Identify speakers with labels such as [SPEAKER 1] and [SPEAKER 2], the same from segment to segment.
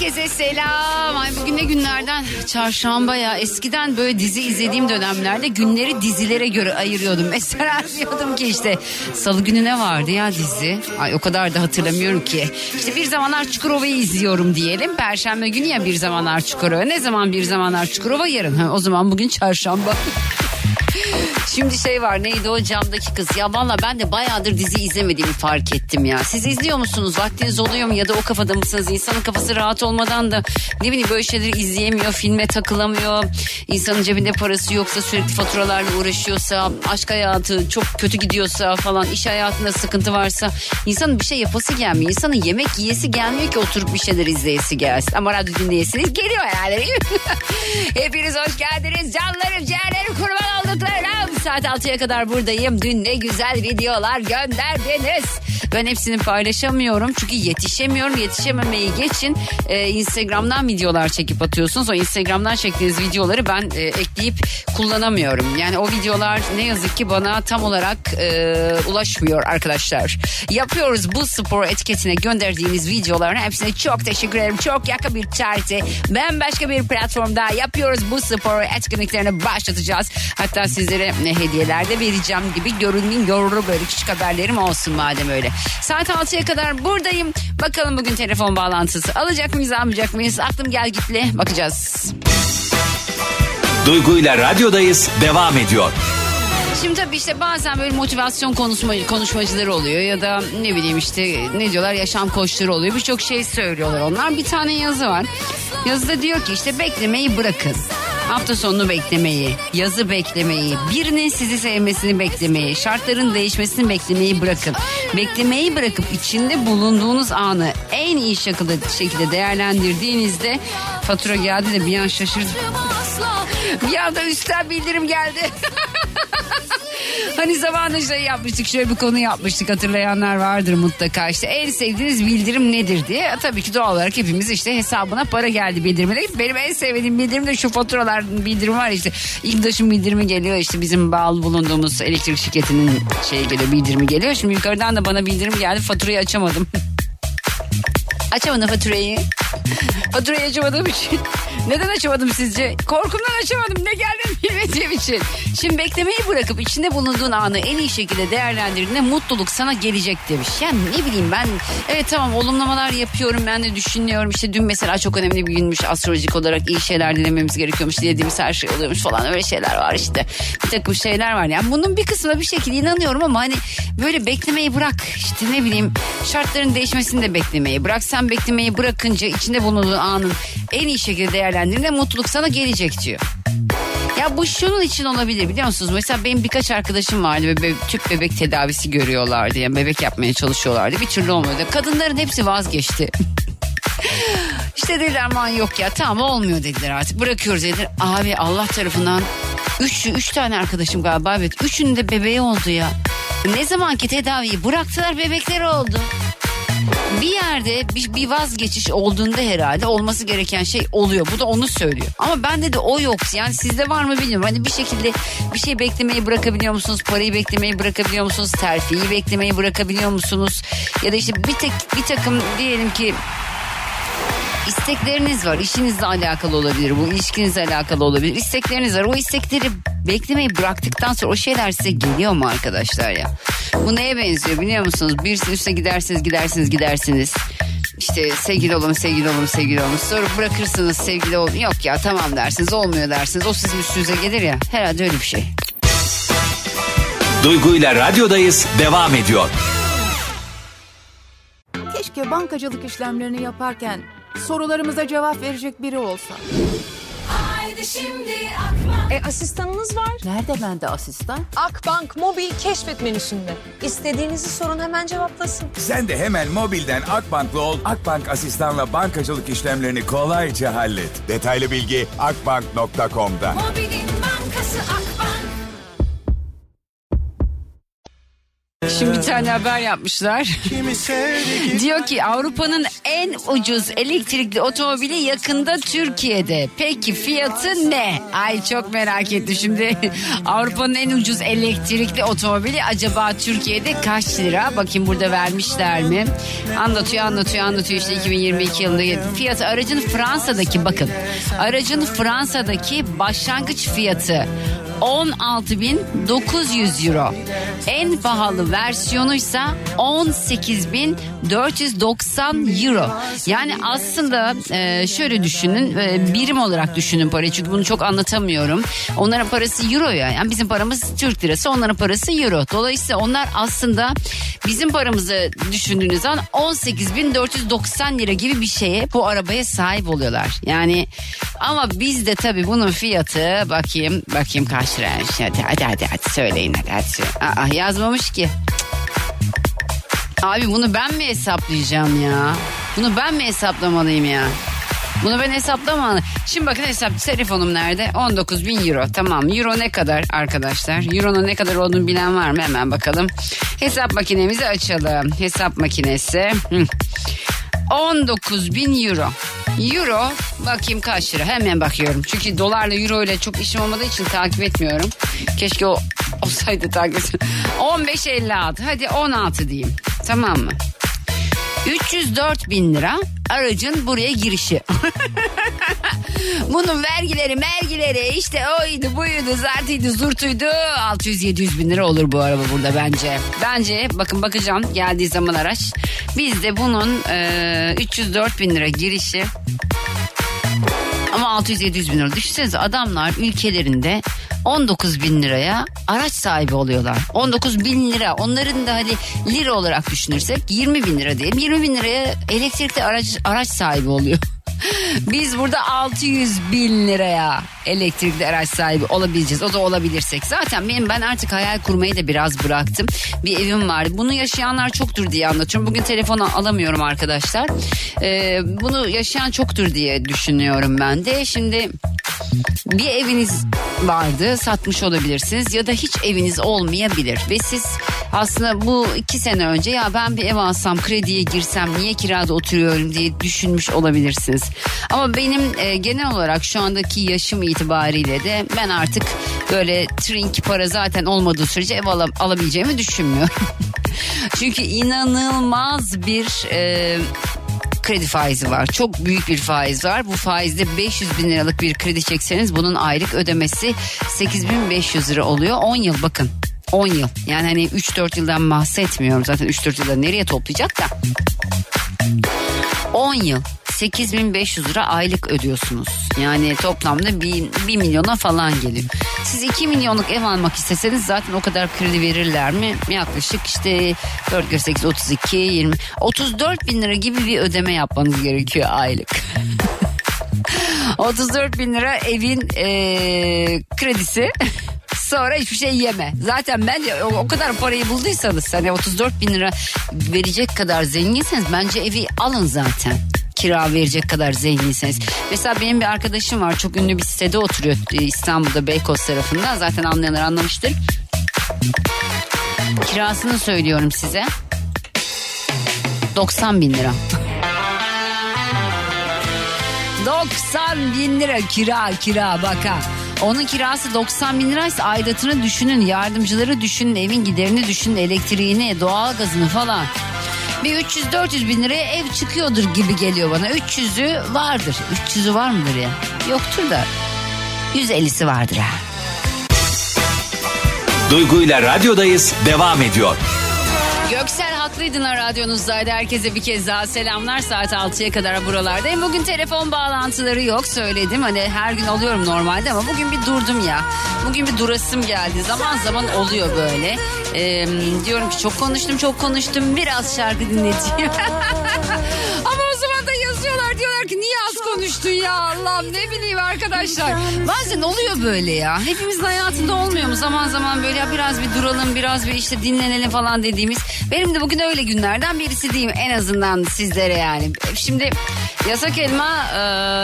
[SPEAKER 1] Herkese selam. Ay bugün ne günlerden? Çarşamba ya. Eskiden böyle dizi izlediğim dönemlerde günleri dizilere göre ayırıyordum. Mesela diyordum ki işte salı günü ne vardı ya dizi? Ay o kadar da hatırlamıyorum ki. İşte bir zamanlar Çukurova'yı izliyorum diyelim. Perşembe günü ya bir zamanlar Çukurova. Ne zaman bir zamanlar Çukurova yarın. Ha, o zaman bugün çarşamba. Şimdi şey var neydi o camdaki kız. Ya valla ben de bayağıdır dizi izlemediğimi fark ettim ya. Siz izliyor musunuz? Vaktiniz oluyor mu? Ya da o kafada mısınız? İnsanın kafası rahat olmadan da ne bileyim böyle şeyleri izleyemiyor. Filme takılamıyor. İnsanın cebinde parası yoksa sürekli faturalarla uğraşıyorsa. Aşk hayatı çok kötü gidiyorsa falan. iş hayatında sıkıntı varsa. insanın bir şey yapası gelmiyor. İnsanın yemek yiyesi gelmiyor ki oturup bir şeyler izleyesi gelsin. Ama radyo dinleyesiniz geliyor herhalde değil mi? Hepiniz hoş geldiniz. Canlarım, ciğerlerim, kurban olduklarım. Saat 6'ya kadar buradayım. Dün ne güzel videolar gönderdiniz. Ben hepsini paylaşamıyorum çünkü yetişemiyorum. Yetişememeyi geçin. Ee, Instagram'dan videolar çekip atıyorsunuz. O Instagram'dan çektiğiniz videoları ben e, ekleyip kullanamıyorum. Yani o videolar ne yazık ki bana tam olarak e, ulaşmıyor arkadaşlar. Yapıyoruz bu spor etiketine gönderdiğiniz videoların hepsine çok teşekkür ederim. Çok yakın bir tarihte ben başka bir platformda yapıyoruz bu spor etkinliklerini başlatacağız. Hatta sizlere ne hediyeler de vereceğim gibi görünmeyin görür böyle küçük haberlerim olsun madem öyle. Saat 6'ya kadar buradayım. Bakalım bugün telefon bağlantısı alacak mıyız almayacak mıyız? Aklım gel gitle bakacağız.
[SPEAKER 2] Duygu ile radyodayız devam ediyor.
[SPEAKER 1] Şimdi tabii işte bazen böyle motivasyon konuşma, konuşmacıları oluyor ya da ne bileyim işte ne diyorlar yaşam koçları oluyor. Birçok şey söylüyorlar onlar. Bir tane yazı var. Yazıda diyor ki işte beklemeyi bırakın. Hafta sonunu beklemeyi, yazı beklemeyi, birinin sizi sevmesini beklemeyi, şartların değişmesini beklemeyi bırakın. Beklemeyi bırakıp içinde bulunduğunuz anı en iyi şekilde, şekilde değerlendirdiğinizde fatura geldi de bir an şaşırdım. Bir anda üstten bildirim geldi. Hani zamanında şey yapmıştık şöyle bir konu yapmıştık. Hatırlayanlar vardır mutlaka. İşte en sevdiğiniz bildirim nedir diye. E, tabii ki doğal olarak hepimiz işte hesabına para geldi bildirimine benim en sevdiğim bildirim de şu faturalar bildirimi var işte. İlktaş'ın bildirimi geliyor işte bizim bağlı bulunduğumuz elektrik şirketinin şey geliyor bildirimi geliyor. Şimdi yukarıdan da bana bildirim geldi faturayı açamadım. Açamadım faturayı faturayı açamadığım için neden açamadım sizce? Korkumdan açamadım. Ne geldiğini bilmediğim için. Şimdi beklemeyi bırakıp içinde bulunduğun anı en iyi şekilde değerlendirdiğinde mutluluk sana gelecek demiş. Yani ne bileyim ben evet tamam olumlamalar yapıyorum ben de düşünüyorum. İşte dün mesela çok önemli bir günmüş astrolojik olarak iyi şeyler dilememiz gerekiyormuş. Dilediğimiz her şey oluyormuş falan öyle şeyler var işte. Bir takım şeyler var. Yani bunun bir kısmına bir şekilde inanıyorum ama hani böyle beklemeyi bırak. İşte ne bileyim şartların değişmesini de beklemeyi bırak. Sen beklemeyi bırakınca içinde bulunduğun anın en iyi şekilde değerlendirdiğinde mutluluk sana gelecek diyor. Ya bu şunun için olabilir biliyor musunuz? Mesela benim birkaç arkadaşım vardı ve be- tüp bebek tedavisi görüyorlardı. Yani bebek yapmaya çalışıyorlardı. Bir türlü olmuyordu. Kadınların hepsi vazgeçti. işte dediler aman yok ya tamam olmuyor dediler artık bırakıyoruz dediler. Abi Allah tarafından üç, üç tane arkadaşım galiba evet üçünün de bebeği oldu ya. Ne zamanki tedaviyi bıraktılar bebekleri oldu bir yerde bir, bir vazgeçiş olduğunda herhalde olması gereken şey oluyor. Bu da onu söylüyor. Ama bende de o yok. Yani sizde var mı bilmiyorum. Hani bir şekilde bir şey beklemeyi bırakabiliyor musunuz? Parayı beklemeyi bırakabiliyor musunuz? Terfiyi beklemeyi bırakabiliyor musunuz? Ya da işte bir tek bir takım diyelim ki istekleriniz var. İşinizle alakalı olabilir bu. ilişkinizle alakalı olabilir. İstekleriniz var. O istekleri beklemeyi bıraktıktan sonra o şeyler size geliyor mu arkadaşlar ya? Bu neye benziyor biliyor musunuz? Bir üste gidersiniz gidersiniz gidersiniz. İşte sevgili olun sevgili olun sevgili olun. Sonra bırakırsınız sevgili olun. Yok ya tamam dersiniz olmuyor dersiniz. O sizin üstünüze gelir ya. Herhalde öyle bir şey.
[SPEAKER 2] Duygu ile radyodayız devam ediyor.
[SPEAKER 3] Keşke bankacılık işlemlerini yaparken sorularımıza cevap verecek biri olsa.
[SPEAKER 4] Haydi şimdi Akbank.
[SPEAKER 3] E asistanınız var.
[SPEAKER 5] Nerede bende asistan?
[SPEAKER 3] Akbank mobil keşfet menüsünde. İstediğinizi sorun hemen cevaplasın.
[SPEAKER 6] Sen de hemen mobilden Akbank'lı ol. Akbank asistanla bankacılık işlemlerini kolayca hallet. Detaylı bilgi akbank.com'da.
[SPEAKER 4] Mobilin bankası Akbank.
[SPEAKER 1] Şimdi bir tane haber yapmışlar. Diyor ki Avrupa'nın en ucuz elektrikli otomobili yakında Türkiye'de. Peki fiyatı ne? Ay çok merak ettim şimdi. Avrupa'nın en ucuz elektrikli otomobili acaba Türkiye'de kaç lira? Bakayım burada vermişler mi? Anlatıyor anlatıyor anlatıyor işte 2022 yılında. Fiyatı aracın Fransa'daki bakın. Aracın Fransa'daki başlangıç fiyatı 16.900 euro. En pahalı versiyonuysa 18.490 euro. Yani aslında e, şöyle düşünün e, birim olarak düşünün parayı çünkü bunu çok anlatamıyorum. Onların parası euro ya. Yani bizim paramız Türk lirası onların parası euro. Dolayısıyla onlar aslında bizim paramızı düşündüğünüz zaman 18.490 lira gibi bir şeye bu arabaya sahip oluyorlar. Yani ama bizde tabii bunun fiyatı bakayım bakayım kaç liraymış. Hadi hadi hadi, hadi söyleyin hadi, hadi. Aa, yazmamış ki. Abi bunu ben mi hesaplayacağım ya? Bunu ben mi hesaplamalıyım ya? Bunu ben hesaplamalı. Şimdi bakın hesap telefonum nerede? 19 bin euro. Tamam euro ne kadar arkadaşlar? Euro'nun ne kadar olduğunu bilen var mı? Hemen bakalım. Hesap makinemizi açalım. Hesap makinesi. Hı. 19 bin euro. Euro bakayım kaç lira hemen bakıyorum. Çünkü dolarla euro ile çok işim olmadığı için takip etmiyorum. Keşke o olsaydı takip etsem. 15.56 hadi 16 diyeyim tamam mı? 304 bin lira aracın buraya girişi. Bunun vergileri mergileri işte oydu buydu zartıydı zurtuydu 600-700 bin lira olur bu araba burada bence. Bence bakın bakacağım geldiği zaman araç. Bizde bunun e, 304 bin lira girişi 600-700 bin lira. Düşünsenize adamlar ülkelerinde 19 bin liraya araç sahibi oluyorlar. 19 bin lira. Onların da hadi lira olarak düşünürsek 20 bin lira diyelim. 20 bin liraya elektrikli araç, araç sahibi oluyor. Biz burada 600 bin liraya elektrikli araç sahibi olabileceğiz. O da olabilirsek. Zaten benim ben artık hayal kurmayı da biraz bıraktım. Bir evim var. Bunu yaşayanlar çoktur diye anlatıyorum. Bugün telefonu alamıyorum arkadaşlar. Ee, bunu yaşayan çoktur diye düşünüyorum ben de. Şimdi bir eviniz vardı satmış olabilirsiniz ya da hiç eviniz olmayabilir ve siz aslında bu iki sene önce ya ben bir ev alsam krediye girsem niye kirada oturuyorum diye düşünmüş olabilirsiniz. Ama benim e, genel olarak şu andaki yaşım itibariyle de ben artık böyle trink para zaten olmadığı sürece ev ala- alabileceğimi düşünmüyorum. Çünkü inanılmaz bir e, kredi faizi var. Çok büyük bir faiz var. Bu faizde 500 bin liralık bir kredi çekseniz bunun aylık ödemesi 8500 lira oluyor. 10 yıl bakın. 10 yıl. Yani hani 3-4 yıldan bahsetmiyorum. Zaten 3-4 yılda nereye toplayacak da. 10 yıl 8500 lira aylık ödüyorsunuz. Yani toplamda 1, 1 milyona falan geliyor. Siz 2 milyonluk ev almak isteseniz zaten o kadar kredi verirler mi? Yaklaşık işte 4 kere 8 32 20 34 bin lira gibi bir ödeme yapmanız gerekiyor aylık. 34 bin lira evin eee, kredisi. Sonra hiçbir şey yeme. Zaten bence o, o kadar parayı bulduysanız hani 34 bin lira verecek kadar zenginseniz bence evi alın zaten. Kira verecek kadar zenginseniz. Mesela benim bir arkadaşım var çok ünlü bir sitede oturuyor e, İstanbul'da Beykoz tarafında. Zaten anlayanlar anlamıştır. Kirasını söylüyorum size. 90 bin lira. 90 bin lira kira kira baka. Onun kirası 90 bin liraysa aidatını düşünün, yardımcıları düşünün, evin giderini düşünün, elektriğini, doğalgazını falan. Bir 300-400 bin liraya ev çıkıyordur gibi geliyor bana. 300'ü vardır. 300'ü var mıdır ya? Yoktur da 150'si vardır ha.
[SPEAKER 2] Duygu ile radyodayız devam ediyor.
[SPEAKER 1] Göksel haklıydın ha radyonuzdaydı. Herkese bir kez daha selamlar. Saat 6'ya kadar buralardayım. Bugün telefon bağlantıları yok söyledim. Hani her gün alıyorum normalde ama bugün bir durdum ya. Bugün bir durasım geldi. Zaman zaman oluyor böyle. Ee, diyorum ki çok konuştum çok konuştum. Biraz şarkı dinleteyim. dış dünya Allah'ım ne bileyim arkadaşlar. Bazen oluyor böyle ya. Hepimizin hayatında olmuyor mu? Zaman zaman böyle ya biraz bir duralım biraz bir işte dinlenelim falan dediğimiz. Benim de bugün öyle günlerden birisi diyeyim en azından sizlere yani. Şimdi yasak elma e,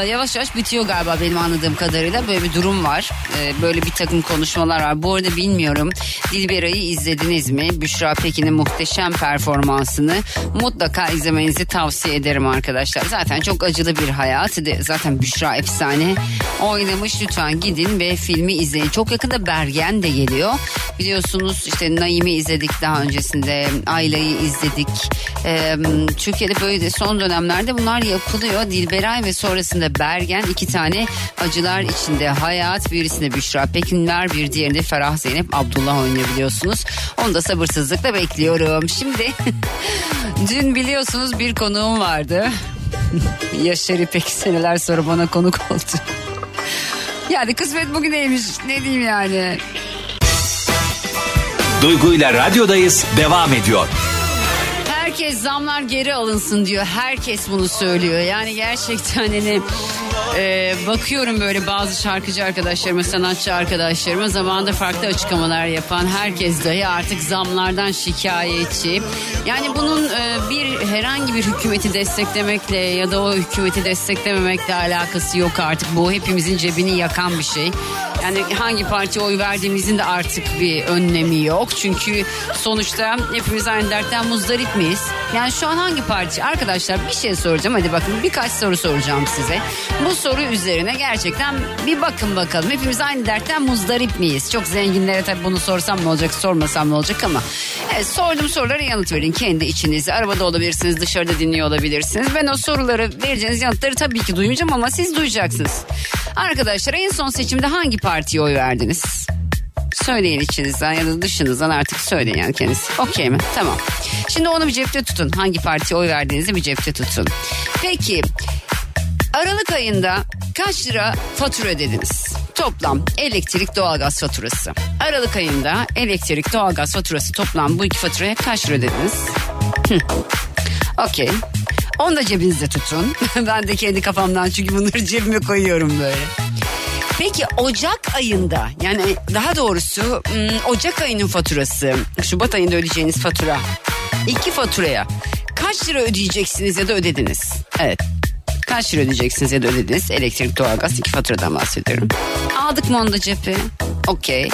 [SPEAKER 1] yavaş yavaş bitiyor galiba benim anladığım kadarıyla. Böyle bir durum var. E, böyle bir takım konuşmalar var. Bu arada bilmiyorum Dilberay'ı izlediniz mi? Büşra Pekin'in muhteşem performansını mutlaka izlemenizi tavsiye ederim arkadaşlar. Zaten çok acılı bir hayat. Zaten Büşra efsane oynamış. Lütfen gidin ve filmi izleyin. Çok yakında Bergen de geliyor. Biliyorsunuz işte Naim'i izledik daha öncesinde. Ayla'yı izledik. Ee, Türkiye'de böyle son dönemlerde bunlar yapılıyor. Dilberay ve sonrasında Bergen iki tane acılar içinde hayat. Birisinde Büşra Pekinler bir diğerinde Ferah Zeynep Abdullah oynuyor biliyorsunuz. Onu da sabırsızlıkla bekliyorum. Şimdi dün biliyorsunuz bir konuğum vardı. Yaşar İpek seneler sonra bana konuk oldu. Yani kısmet bugüneymiş ne diyeyim yani.
[SPEAKER 2] Duygu ile radyodayız devam ediyor.
[SPEAKER 1] Herkes zamlar geri alınsın diyor. Herkes bunu söylüyor. Yani gerçekten hani e, bakıyorum böyle bazı şarkıcı arkadaşlarıma, sanatçı arkadaşlarıma zamanında farklı açıklamalar yapan herkes dahi artık zamlardan şikayetçi. Yani bunun e, bir herhangi bir hükümeti desteklemekle ya da o hükümeti desteklememekle alakası yok artık. Bu hepimizin cebini yakan bir şey. Yani hangi partiye oy verdiğimizin de artık bir önlemi yok. Çünkü sonuçta hepimiz aynı dertten muzdarip miyiz? Yani şu an hangi parti? Arkadaşlar bir şey soracağım. Hadi bakın birkaç soru soracağım size. Bu soru üzerine gerçekten bir bakın bakalım. Hepimiz aynı dertten muzdarip miyiz? Çok zenginlere tabii bunu sorsam ne olacak sormasam ne olacak ama. Evet sorduğum sorulara yanıt verin kendi içinizde. Arabada olabilirsiniz dışarıda dinliyor olabilirsiniz. Ben o soruları vereceğiniz yanıtları tabii ki duymayacağım ama siz duyacaksınız. Arkadaşlar en son seçimde hangi partiye oy verdiniz? Söyleyin içinizden ya da dışınızdan artık söyleyin yani kendisi. Okey mi? Tamam. Şimdi onu bir cepte tutun. Hangi partiye oy verdiğinizi bir cepte tutun. Peki Aralık ayında kaç lira fatura ödediniz? Toplam elektrik doğalgaz faturası. Aralık ayında elektrik doğalgaz faturası toplam bu iki faturaya kaç lira ödediniz? Okey. Onu da cebinizde tutun. ben de kendi kafamdan çünkü bunları cebime koyuyorum böyle. Peki Ocak ayında yani daha doğrusu hmm, Ocak ayının faturası Şubat ayında ödeyeceğiniz fatura iki faturaya kaç lira ödeyeceksiniz ya da ödediniz? Evet kaç lira ödeyeceksiniz ya da ödediniz elektrik doğalgaz iki faturadan bahsediyorum. Aldık mı onu da cephe? Okey.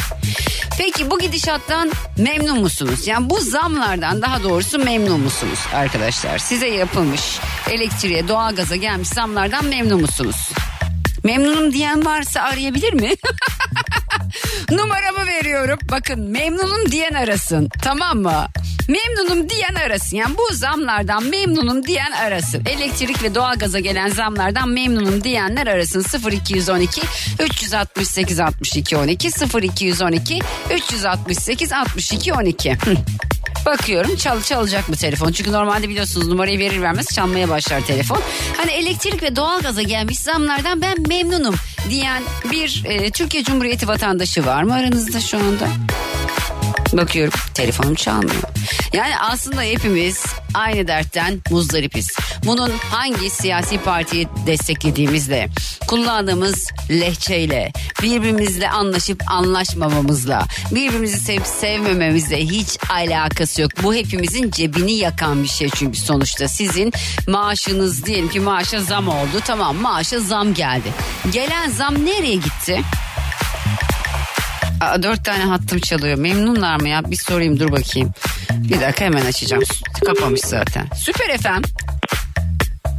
[SPEAKER 1] Peki bu gidişattan memnun musunuz? Yani bu zamlardan daha doğrusu memnun musunuz arkadaşlar? Size yapılmış elektriğe, doğalgaza gelmiş zamlardan memnun musunuz? Memnunum diyen varsa arayabilir mi? Numaramı veriyorum. Bakın memnunum diyen arasın. Tamam mı? Memnunum diyen arasın. Yani bu zamlardan memnunum diyen arasın. Elektrik ve doğalgaza gelen zamlardan memnunum diyenler arasın. 0212 368 62 12 0212 368 62 12. Bakıyorum çal çalacak mı telefon? Çünkü normalde biliyorsunuz numarayı verir vermez çalmaya başlar telefon. Hani elektrik ve doğalgaza gelmiş zamlardan ben memnunum diyen bir e, Türkiye Cumhuriyeti vatandaşı var mı aranızda şu anda? Bakıyorum telefonum çalmıyor. Yani aslında hepimiz aynı dertten muzdaripiz. Bunun hangi siyasi partiyi desteklediğimizle, kullandığımız lehçeyle, birbirimizle anlaşıp anlaşmamamızla, birbirimizi sevip sevmememizle hiç alakası yok. Bu hepimizin cebini yakan bir şey çünkü sonuçta sizin maaşınız diyelim ki maaşa zam oldu. Tamam maaşa zam geldi. Gelen zam nereye gitti? Aa, dört tane hattım çalıyor. Memnunlar mı ya? Bir sorayım dur bakayım. Bir dakika hemen açacağım. Kapamış zaten. Süper efendim.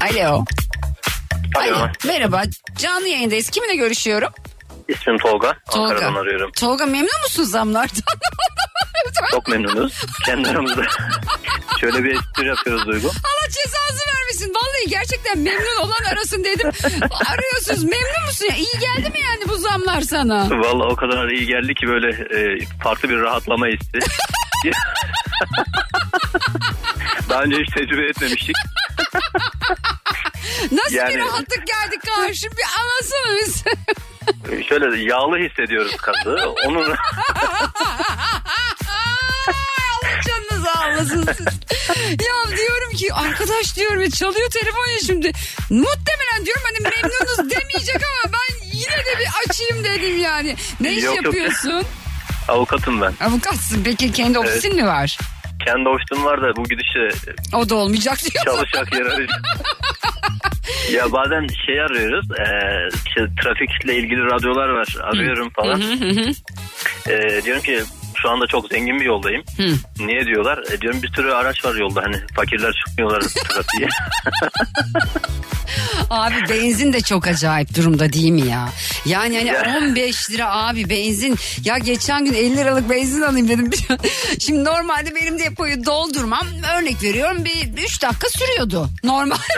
[SPEAKER 1] Alo.
[SPEAKER 5] Alo.
[SPEAKER 1] Merhaba. Canlı yayındayız. Kiminle görüşüyorum?
[SPEAKER 5] İsmim Tolga.
[SPEAKER 1] Tolga.
[SPEAKER 5] Ankara'dan arıyorum.
[SPEAKER 1] Tolga memnun musun zamlardan?
[SPEAKER 5] Çok memnunuz. Kendi aramızda şöyle bir espri yapıyoruz Duygu.
[SPEAKER 1] Allah cezası vermesin. Vallahi gerçekten memnun olan arasın dedim. Arıyorsunuz memnun musun ya? İyi geldi mi yani bu zamlar sana?
[SPEAKER 5] Vallahi o kadar iyi geldi ki böyle e, farklı bir rahatlama hissi. Daha önce hiç tecrübe etmemiştik.
[SPEAKER 1] Nasıl bir
[SPEAKER 5] Yani-
[SPEAKER 1] rahatlık geldi karşı bir anlasana bize.
[SPEAKER 5] Şöyle yağlı hissediyoruz kazı. Onun
[SPEAKER 1] canınızı sallasın siz. ya diyorum ki arkadaş diyorum ya çalıyor telefon ya şimdi. Muhtemelen diyorum hani memnunuz demeyecek ama ben yine de bir açayım dedim yani. Ne iş
[SPEAKER 5] Yok, yok.
[SPEAKER 1] yapıyorsun?
[SPEAKER 5] Avukatım ben.
[SPEAKER 1] Avukatsın peki kendi ofisin mi var?
[SPEAKER 5] Kendi hoştum var da bu gidişle
[SPEAKER 1] O da olmayacak diyor.
[SPEAKER 5] çalışacak yer arayacağım. ya bazen şey arıyoruz. E, işte trafikle ilgili radyolar var. Arıyorum falan. E, diyorum ki şu anda çok zengin bir yoldayım. Niye diyorlar? E, diyorum bir sürü araç var yolda hani fakirler çıkmıyorlar trafiğe.
[SPEAKER 1] Abi benzin de çok acayip durumda değil mi ya? Yani hani
[SPEAKER 5] Ya.
[SPEAKER 1] 15 lira abi benzin. Ya geçen gün 50 liralık benzin alayım dedim. Şimdi normalde benim depoyu doldurmam örnek veriyorum bir 3 dakika sürüyordu. Normal.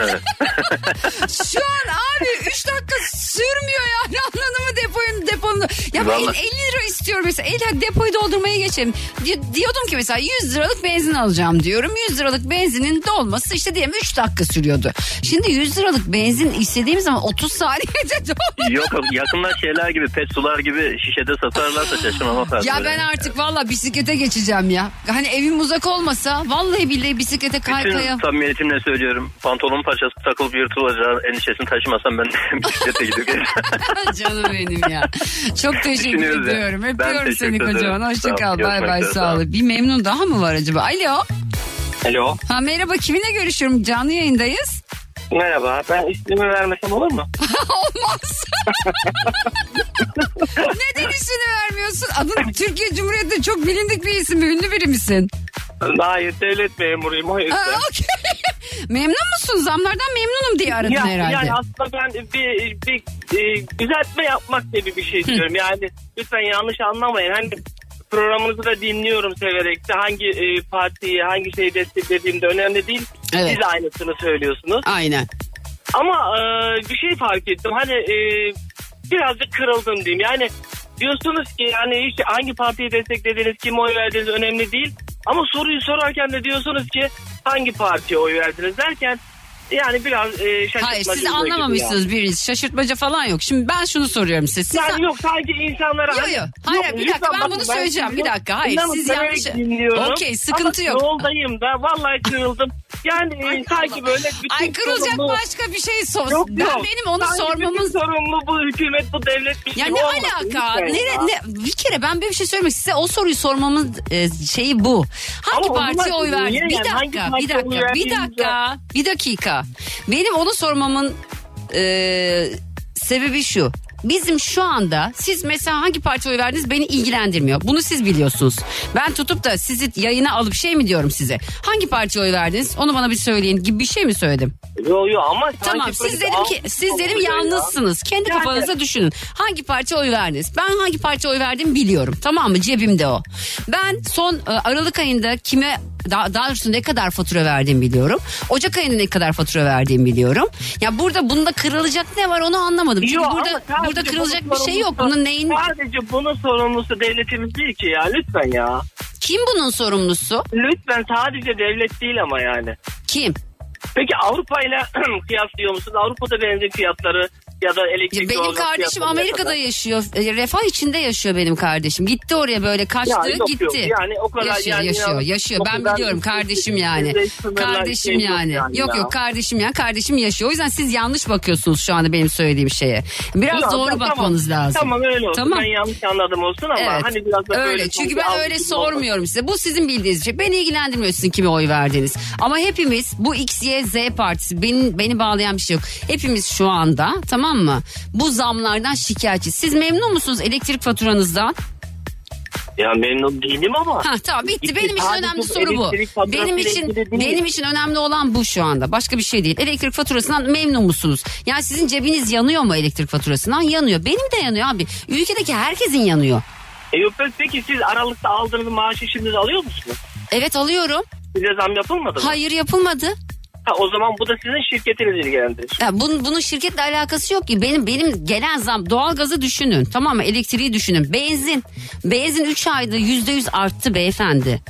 [SPEAKER 1] Şu an abi 3 dakika sürmüyor yani anladın mı depoyu deponun. Ya ben
[SPEAKER 5] Vallahi.
[SPEAKER 1] 50 lira istiyorum mesela. El depoyu doldurmaya geçelim. Di- diyordum ki mesela 100 liralık benzin alacağım diyorum. 100 liralık benzinin dolması işte diyelim 3 dakika sürüyordu. Şimdi 100 liralık benzin istediğim zaman 30 saniyede.
[SPEAKER 5] Yok yakında şeyler gibi pet sular gibi şişede satarlarsa şaşırmam.
[SPEAKER 1] Ya ben artık valla bisiklete geçeceğim ya. Hani evim uzak olmasa vallahi billahi bisiklete kaykaya.
[SPEAKER 5] Bütün samimiyetimle söylüyorum. Pantolon parçası takılıp yırtılacağı endişesini taşımasam ben bisiklete gidiyorum.
[SPEAKER 1] Canım benim ya. Çok teşekkür ediyorum.
[SPEAKER 5] Ben
[SPEAKER 1] Öpüyorum
[SPEAKER 5] teşekkür
[SPEAKER 1] seni kocaman. Hoşça
[SPEAKER 5] Sağ ol.
[SPEAKER 1] kal. Bay bay sağ ol. Bir memnun daha mı var acaba? Alo.
[SPEAKER 7] Alo.
[SPEAKER 1] Ha merhaba kiminle görüşüyorum? Canlı yayındayız.
[SPEAKER 7] Merhaba. Ben ismimi vermesem olur mu?
[SPEAKER 1] Olmaz. Neden ismini vermiyorsun? Adın Türkiye Cumhuriyeti'nde çok bilindik bir isim. Ünlü biri misin?
[SPEAKER 7] Hayır devlet memuruyum o yüzden.
[SPEAKER 1] Ha, okey. Memnun musun? Zamlardan memnunum diye aradın
[SPEAKER 7] Ya-
[SPEAKER 1] herhalde.
[SPEAKER 7] Yani aslında ben bir, bir, e, düzeltme yapmak gibi bir şey istiyorum. Yani lütfen yanlış anlamayın. Hani programınızı da dinliyorum severek de hangi e, partiyi hangi şeyi desteklediğim de önemli değil.
[SPEAKER 1] Evet.
[SPEAKER 7] Siz aynısını söylüyorsunuz.
[SPEAKER 1] Aynen.
[SPEAKER 7] Ama e, bir şey fark ettim. Hani e, birazcık kırıldım diyeyim. Yani diyorsunuz ki yani hiç hangi partiyi desteklediğiniz, kime oy verdiğiniz önemli değil. Ama soruyu sorarken de diyorsunuz ki hangi partiye oy verdiniz derken yani biraz e, şaşırtmacı.
[SPEAKER 1] Hayır siz anlamamışsınız biriniz. Şaşırtmaca falan yok. Şimdi ben şunu soruyorum size. Siz
[SPEAKER 7] Yani yok sadece insanlara...
[SPEAKER 1] Yo, yo. Hayır, bir dakika, ben bunu söyleyeceğim.
[SPEAKER 7] sizi
[SPEAKER 1] Bir dakika, hayır, siz yanlış-. Okey, sıkıntı
[SPEAKER 7] Ama
[SPEAKER 1] yok.
[SPEAKER 7] yoldayım da vallahi kırıldım. Yani e, sanki böyle bütün
[SPEAKER 1] Ay kırılacak
[SPEAKER 7] sorumlu-
[SPEAKER 1] başka bir şey sor.
[SPEAKER 7] Yok,
[SPEAKER 1] ben
[SPEAKER 7] yok.
[SPEAKER 1] benim onu
[SPEAKER 7] Sanki
[SPEAKER 1] sormamız
[SPEAKER 7] sorumlu bu hükümet bu devlet bir
[SPEAKER 1] Ya
[SPEAKER 7] şey
[SPEAKER 1] ne
[SPEAKER 7] olmasın
[SPEAKER 1] alaka?
[SPEAKER 7] lütfen
[SPEAKER 1] Ne,
[SPEAKER 7] ya.
[SPEAKER 1] ne, bir kere ben bir şey söylemek size o soruyu sormamın e, şeyi bu. Hangi
[SPEAKER 7] Ama
[SPEAKER 1] partiye oy verdin? Bir
[SPEAKER 7] yani?
[SPEAKER 1] Dakika, bir dakika, bir dakika, bir dakika. Benim onu sormamın e, sebebi şu. Bizim şu anda siz mesela hangi partiye oy verdiniz beni ilgilendirmiyor. Bunu siz biliyorsunuz. Ben tutup da sizi yayına alıp şey mi diyorum size? Hangi partiye oy verdiniz? Onu bana bir söyleyin gibi bir şey mi söyledim?
[SPEAKER 7] Yo yo ama
[SPEAKER 1] Tamam siz dedim ki siz dedim
[SPEAKER 7] ya.
[SPEAKER 1] yalnızsınız. Kendi
[SPEAKER 7] Yani-
[SPEAKER 1] kafanızda düşünün. Hangi partiye oy verdiniz? Ben hangi partiye oy verdim biliyorum. Tamam mı? Cebimde o. Ben son e, Aralık ayında kime daha, daha doğrusu ne kadar fatura verdiğimi biliyorum. Ocak ayında ne kadar fatura verdiğimi biliyorum. Ya burada bunda kırılacak ne var onu anlamadım. Çünkü
[SPEAKER 7] Yo,
[SPEAKER 1] burada burada kırılacak bir şey yok. Bunun neyin
[SPEAKER 7] Sadece bunun sorumlusu devletimiz değil ki ya lütfen ya.
[SPEAKER 1] kim bunun sorumlusu?
[SPEAKER 7] Lütfen sadece devlet değil ama yani.
[SPEAKER 1] Kim?
[SPEAKER 7] Peki Avrupa ile kıyaslıyor musunuz? Avrupa'da benzin fiyatları ya da elektrik
[SPEAKER 1] Benim kardeşim Amerika'da
[SPEAKER 7] kadar?
[SPEAKER 1] yaşıyor. E, Refah içinde yaşıyor benim kardeşim. Gitti oraya böyle kaçtı
[SPEAKER 7] Ya yok,
[SPEAKER 1] gitti.
[SPEAKER 7] yok. Yani o kadar
[SPEAKER 1] yaşıyor
[SPEAKER 7] yani
[SPEAKER 1] yaşıyor
[SPEAKER 7] ya-
[SPEAKER 1] yaşıyor. Ben biliyorum kardeşim yani. Kardeşim
[SPEAKER 7] şey
[SPEAKER 1] yani.
[SPEAKER 7] yani
[SPEAKER 1] Yok
[SPEAKER 7] ya.
[SPEAKER 1] yok kardeşim yani kardeşim yaşıyor. O yüzden siz yanlış bakıyorsunuz şu anda benim söylediğim şeye. Biraz
[SPEAKER 7] Ya,
[SPEAKER 1] doğru
[SPEAKER 7] tamam,
[SPEAKER 1] bakmanız lazım.
[SPEAKER 7] Tamam öyle olsun.
[SPEAKER 1] Tamam.
[SPEAKER 7] Ben yanlış anladım olsun ama
[SPEAKER 1] Evet.
[SPEAKER 7] hani biraz da
[SPEAKER 1] öyle. Çünkü ben öyle sormuyorum size. Bu sizin bildiğiniz şey. Beni ilgilendirmiyor sizin kime oy verdiğiniz. Ama hepimiz bu X, Y, Z partisi beni, beni bağlayan bir şey yok. Hepimiz şu anda tamam mı? Bu zamlardan şikayetçi. Siz memnun musunuz elektrik faturanızdan?
[SPEAKER 7] Ya memnun değilim ama.
[SPEAKER 1] Ha tamam bitti. Benim için önemli soru bu. Benim için benim için önemli olan bu şu anda. Başka bir şey değil. Elektrik faturasından memnun musunuz? Yani sizin cebiniz yanıyor mu elektrik faturasından? Yanıyor. Benim de yanıyor abi. Ülkedeki herkesin yanıyor.
[SPEAKER 7] E, yok, peki siz Aralık'ta aldığınız maaşı şimdi alıyor musunuz?
[SPEAKER 1] Evet alıyorum.
[SPEAKER 7] Size zam yapılmadı mı?
[SPEAKER 1] Hayır yapılmadı.
[SPEAKER 7] Ha, o zaman bu da sizin şirketinizi ilgilendirir.
[SPEAKER 1] Ya bunun, bunun şirketle alakası yok ki. Benim benim gelen zam doğalgazı düşünün. Tamam mı? Elektriği düşünün. Benzin. Benzin 3 ayda %100 arttı beyefendi.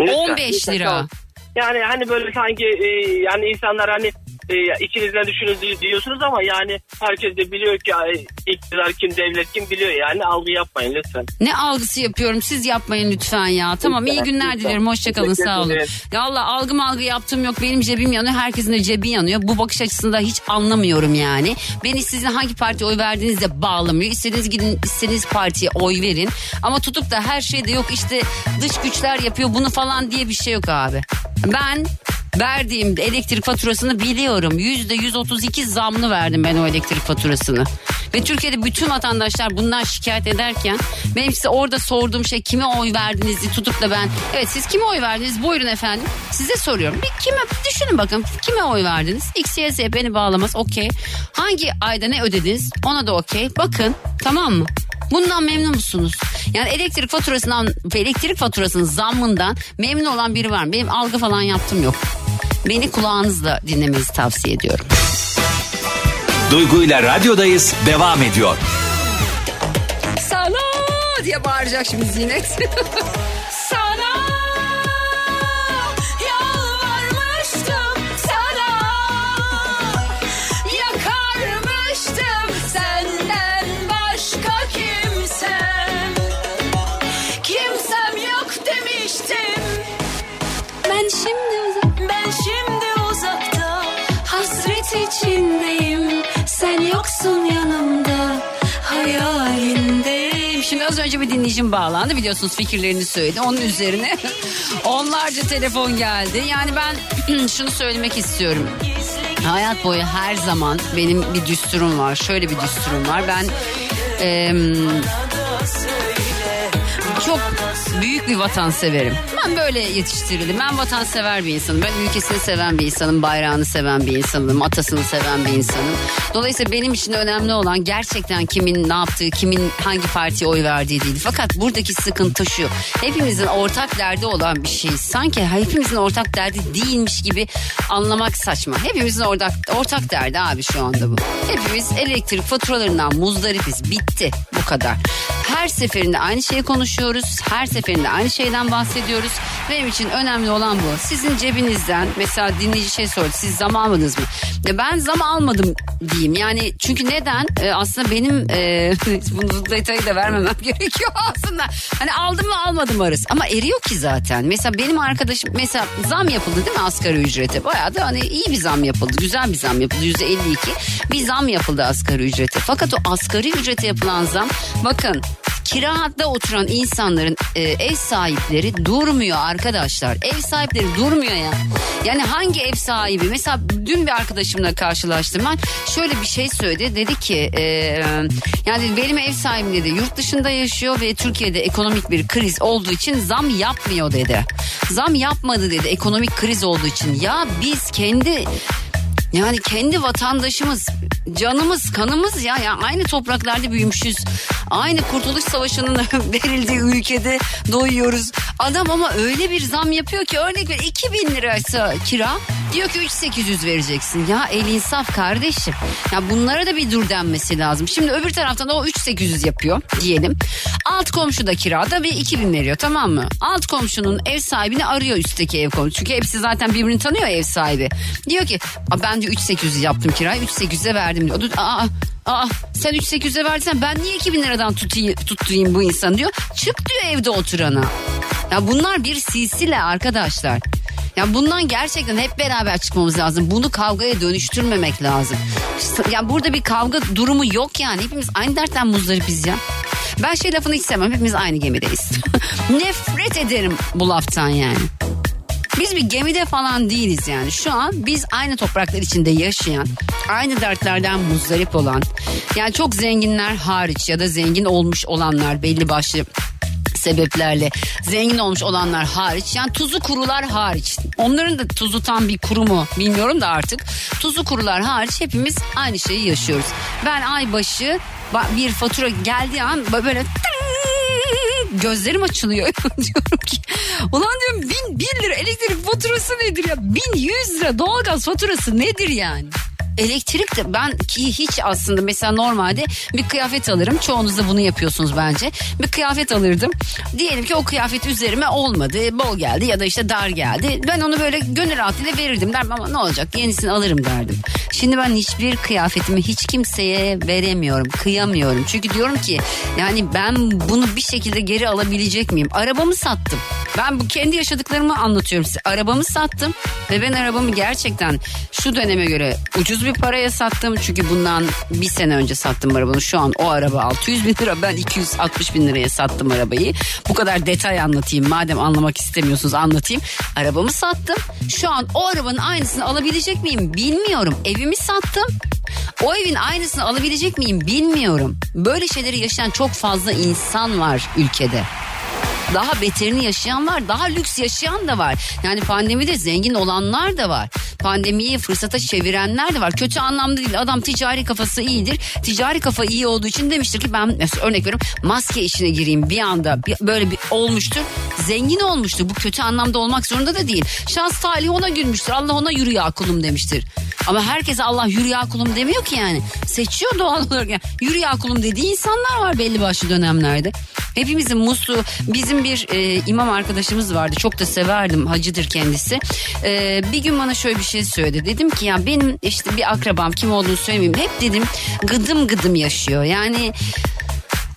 [SPEAKER 7] Lütfen,
[SPEAKER 1] 15
[SPEAKER 7] lütfen,
[SPEAKER 1] lira.
[SPEAKER 7] tamam. Yani hani böyle sanki e, yani insanlar hani e, içinizden düşünün diyorsunuz ama yani herkes de biliyor ki ay, iktidar kim devlet kim biliyor yani algı yapmayın lütfen.
[SPEAKER 1] Ne algısı yapıyorum siz yapmayın lütfen ya. Tamam iyi günler dilerim hoşçakalın sağ olun. Ya Allah algı malgı yaptığım yok benim cebim yanıyor herkesin de cebi yanıyor. Bu bakış açısında hiç anlamıyorum yani. Beni sizin hangi partiye oy verdiğinizle bağlamıyor. İstediğiniz gidin istediğiniz partiye oy verin. Ama tutup da her şeyde yok işte dış güçler yapıyor bunu falan diye bir şey yok abi. Ben verdiğim elektrik faturasını biliyorum. Yüzde 132 zamlı verdim ben o elektrik faturasını. Ve Türkiye'de bütün vatandaşlar bundan şikayet ederken benim size orada sorduğum şey kime oy verdiniz tutup da ben evet siz kime oy verdiniz buyurun efendim size soruyorum. Bir kime düşünün bakın kime oy verdiniz? X, Y, Z beni bağlamaz okey. Hangi ayda ne ödediniz ona da okey. Bakın tamam mı? Bundan memnun musunuz? Yani elektrik faturasından elektrik faturasının zammından memnun olan biri var mı? Benim algı falan yaptım yok. Beni kulağınızla dinlemenizi tavsiye ediyorum.
[SPEAKER 2] Duygu ile radyodayız devam ediyor.
[SPEAKER 1] Sana diye bağıracak şimdi Zinet.
[SPEAKER 4] içindeyim Sen yoksun yanımda Hayalindeyim
[SPEAKER 1] Şimdi az önce bir dinleyicim bağlandı biliyorsunuz fikirlerini söyledi. Onun üzerine onlarca telefon geldi. Yani ben şunu söylemek istiyorum. Hayat boyu her zaman benim bir düsturum var. Şöyle bir düsturum var. Ben em, çok büyük bir vatanseverim. Ben böyle yetiştirildim. Ben vatansever bir insanım. Ben ülkesini seven bir insanım. Bayrağını seven bir insanım. Atasını seven bir insanım. Dolayısıyla benim için önemli olan gerçekten kimin ne yaptığı, kimin hangi partiye oy verdiği değil. Fakat buradaki sıkıntı şu. Hepimizin ortak derdi olan bir şey. Sanki hepimizin ortak derdi değilmiş gibi anlamak saçma. Hepimizin ortak, ortak derdi abi şu anda bu. Hepimiz elektrik faturalarından muzdaripiz. Bitti. Bu kadar. Her seferinde aynı şeyi konuşuyoruz. Her seferinde aynı şeyden bahsediyoruz. Benim için önemli olan bu. Sizin cebinizden mesela dinleyici şey sordu. Siz zam almadınız mı? Ya ben zam almadım diyeyim. Yani çünkü neden? Ee, aslında benim e, bunu detayı da vermemem gerekiyor aslında. Hani aldım mı almadım arası. Ama eriyor ki zaten. Mesela benim arkadaşım mesela zam yapıldı değil mi asgari ücrete? Bayağı da hani iyi bir zam yapıldı. Güzel bir zam yapıldı. Yüzde 52 bir zam yapıldı asgari ücrete. Fakat o asgari ücrete yapılan zam bakın kirada oturan insanların e, ev sahipleri durmuyor arkadaşlar. Ev sahipleri durmuyor ya. Yani hangi ev sahibi? Mesela dün bir arkadaşımla karşılaştım ben. Şöyle bir şey söyledi. Dedi ki e, yani benim ev sahibim dedi yurt dışında yaşıyor ve Türkiye'de ekonomik bir kriz olduğu için zam yapmıyor dedi. Zam yapmadı dedi ekonomik kriz olduğu için. Ya biz kendi yani kendi vatandaşımız, canımız, kanımız ya. ya aynı topraklarda büyümüşüz. Aynı Kurtuluş Savaşı'nın verildiği ülkede doyuyoruz. Adam ama öyle bir zam yapıyor ki örnek ver 2000 liraysa kira diyor ki 3800 vereceksin. Ya el insaf kardeşim. Ya bunlara da bir dur denmesi lazım. Şimdi öbür taraftan o 3800 yapıyor diyelim. Alt komşu da kirada ve 2000 veriyor tamam mı? Alt komşunun ev sahibini arıyor üstteki ev komşu. Çünkü hepsi zaten birbirini tanıyor ev sahibi. Diyor ki ben diyor 3800 yaptım kirayı 3800'e verdim diyor. Aa, aa sen 3800'e verdiysen ben niye 2000 liradan tutayım, tutayım bu insanı diyor. Çık diyor evde oturana. Ya bunlar bir silsile arkadaşlar. Ya bundan gerçekten hep beraber çıkmamız lazım. Bunu kavgaya dönüştürmemek lazım. Ya burada bir kavga durumu yok yani. Hepimiz aynı dertten muzdaripiz ya. Ben şey lafını hiç sevmem. Hepimiz aynı gemideyiz. Nefret ederim bu laftan yani. Biz bir gemide falan değiliz yani. Şu an biz aynı topraklar içinde yaşayan, aynı dertlerden muzdarip olan, yani çok zenginler hariç ya da zengin olmuş olanlar belli başlı sebeplerle zengin olmuş olanlar hariç yani tuzu kurular hariç onların da tuzu tam bir kuru mu bilmiyorum da artık tuzu kurular hariç hepimiz aynı şeyi yaşıyoruz. Ben ay başı bir fatura geldiği an böyle gözlerim açılıyor. diyorum ki ulan diyorum bin, bin lira elektrik faturası nedir ya? Bin yüz lira doğalgaz faturası nedir yani? Elektrik de ben ki hiç aslında mesela normalde bir kıyafet alırım. Çoğunuz da bunu yapıyorsunuz bence. Bir kıyafet alırdım. Diyelim ki o kıyafet üzerime olmadı. Bol geldi ya da işte dar geldi. Ben onu böyle gönül rahatlığıyla verirdim derdim ama ne olacak yenisini alırım derdim. Şimdi ben hiçbir kıyafetimi hiç kimseye veremiyorum. Kıyamıyorum. Çünkü diyorum ki yani ben bunu bir şekilde geri alabilecek miyim? Arabamı sattım. Ben bu kendi yaşadıklarımı anlatıyorum size. Arabamı sattım ve ben arabamı gerçekten şu döneme göre ucuz bir paraya sattım. Çünkü bundan bir sene önce sattım arabamı. Şu an o araba 600 bin lira ben 260 bin liraya sattım arabayı. Bu kadar detay anlatayım madem anlamak istemiyorsunuz anlatayım. Arabamı sattım. Şu an o arabanın aynısını alabilecek miyim bilmiyorum. Evimi sattım. O evin aynısını alabilecek miyim bilmiyorum. Böyle şeyleri yaşayan çok fazla insan var ülkede daha beterini yaşayan var. Daha lüks yaşayan da var. Yani pandemide zengin olanlar da var. Pandemiyi fırsata çevirenler de var. Kötü anlamda değil. Adam ticari kafası iyidir. Ticari kafa iyi olduğu için demiştir ki ben mesela örnek veriyorum maske işine gireyim bir anda böyle bir olmuştur. Zengin olmuştur. Bu kötü anlamda olmak zorunda da değil. Şans talih ona gülmüştür. Allah ona yürü ya kulum demiştir. Ama herkes Allah yürü ya kulum demiyor ki yani. Seçiyor doğal olarak. Yani. Yürü ya kulum dediği insanlar var belli başlı dönemlerde. Hepimizin muslu bizim bir e, imam arkadaşımız vardı. Çok da severdim. Hacıdır kendisi. E, bir gün bana şöyle bir şey söyledi. Dedim ki ya benim işte bir akrabam kim olduğunu söylemeyeyim. Hep dedim gıdım gıdım yaşıyor. Yani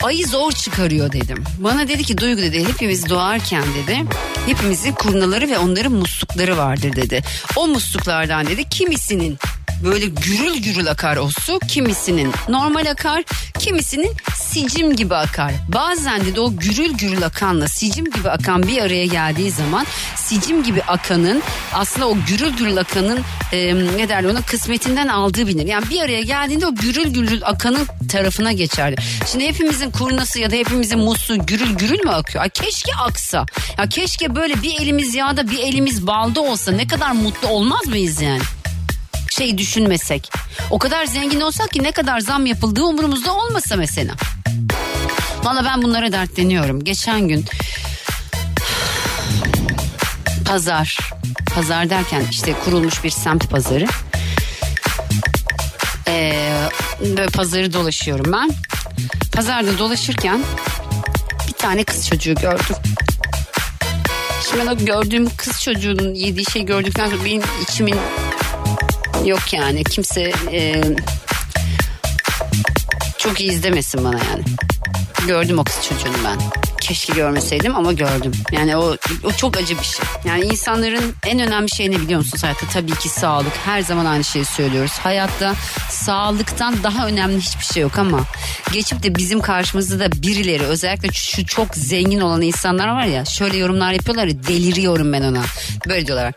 [SPEAKER 1] ayı zor çıkarıyor dedim. Bana dedi ki Duygu dedi hepimiz doğarken dedi hepimizin kurnaları ve onların muslukları vardır dedi. O musluklardan dedi kimisinin böyle gürül gürül akar o su. Kimisinin normal akar, kimisinin sicim gibi akar. Bazen de o gürül gürül akanla sicim gibi akan bir araya geldiği zaman sicim gibi akanın aslında o gürül gürül akanın e, ne derler ona kısmetinden aldığı bilinir. Yani bir araya geldiğinde o gürül gürül akanın tarafına geçerdi. Şimdi hepimizin kurnası ya da hepimizin musluğu gürül gürül mü akıyor? Ay keşke aksa. Ya keşke böyle bir elimiz yağda bir elimiz balda olsa ne kadar mutlu olmaz mıyız yani? Şey düşünmesek. O kadar zengin olsak ki ne kadar zam yapıldığı umurumuzda olmasa mesela. Valla ben bunlara dertleniyorum. Geçen gün pazar, pazar derken işte kurulmuş bir semt pazarı. Ee, böyle pazarı dolaşıyorum ben. Pazarda dolaşırken bir tane kız çocuğu gördüm. Şimdi ben o gördüğüm kız çocuğunun yediği şey gördükten sonra benim içimin Yok yani kimse e, çok iyi izlemesin bana yani. Gördüm o kız çocuğunu ben. Keşke görmeseydim ama gördüm. Yani o, o çok acı bir şey. Yani insanların en önemli şey ne biliyor musunuz hayatta? Tabii ki sağlık. Her zaman aynı şeyi söylüyoruz. Hayatta sağlıktan daha önemli hiçbir şey yok ama geçip de bizim karşımızda da birileri özellikle şu çok zengin olan insanlar var ya şöyle yorumlar yapıyorlar ya deliriyorum ben ona. Böyle diyorlar.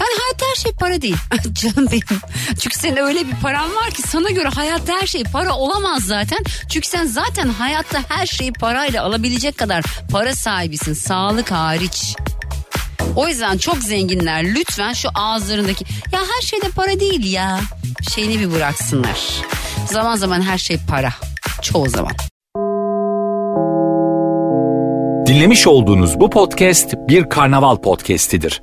[SPEAKER 1] Yani hayatta her şey para değil. Canım benim. Çünkü senin öyle bir paran var ki sana göre hayatta her şey para olamaz zaten. Çünkü sen zaten hayatta her şeyi parayla alabilecek kadar para sahibisin. Sağlık hariç. O yüzden çok zenginler lütfen şu ağızlarındaki ya her şeyde para değil ya şeyini bir bıraksınlar. Zaman zaman her şey para. Çoğu zaman.
[SPEAKER 2] Dinlemiş olduğunuz bu podcast bir karnaval podcastidir.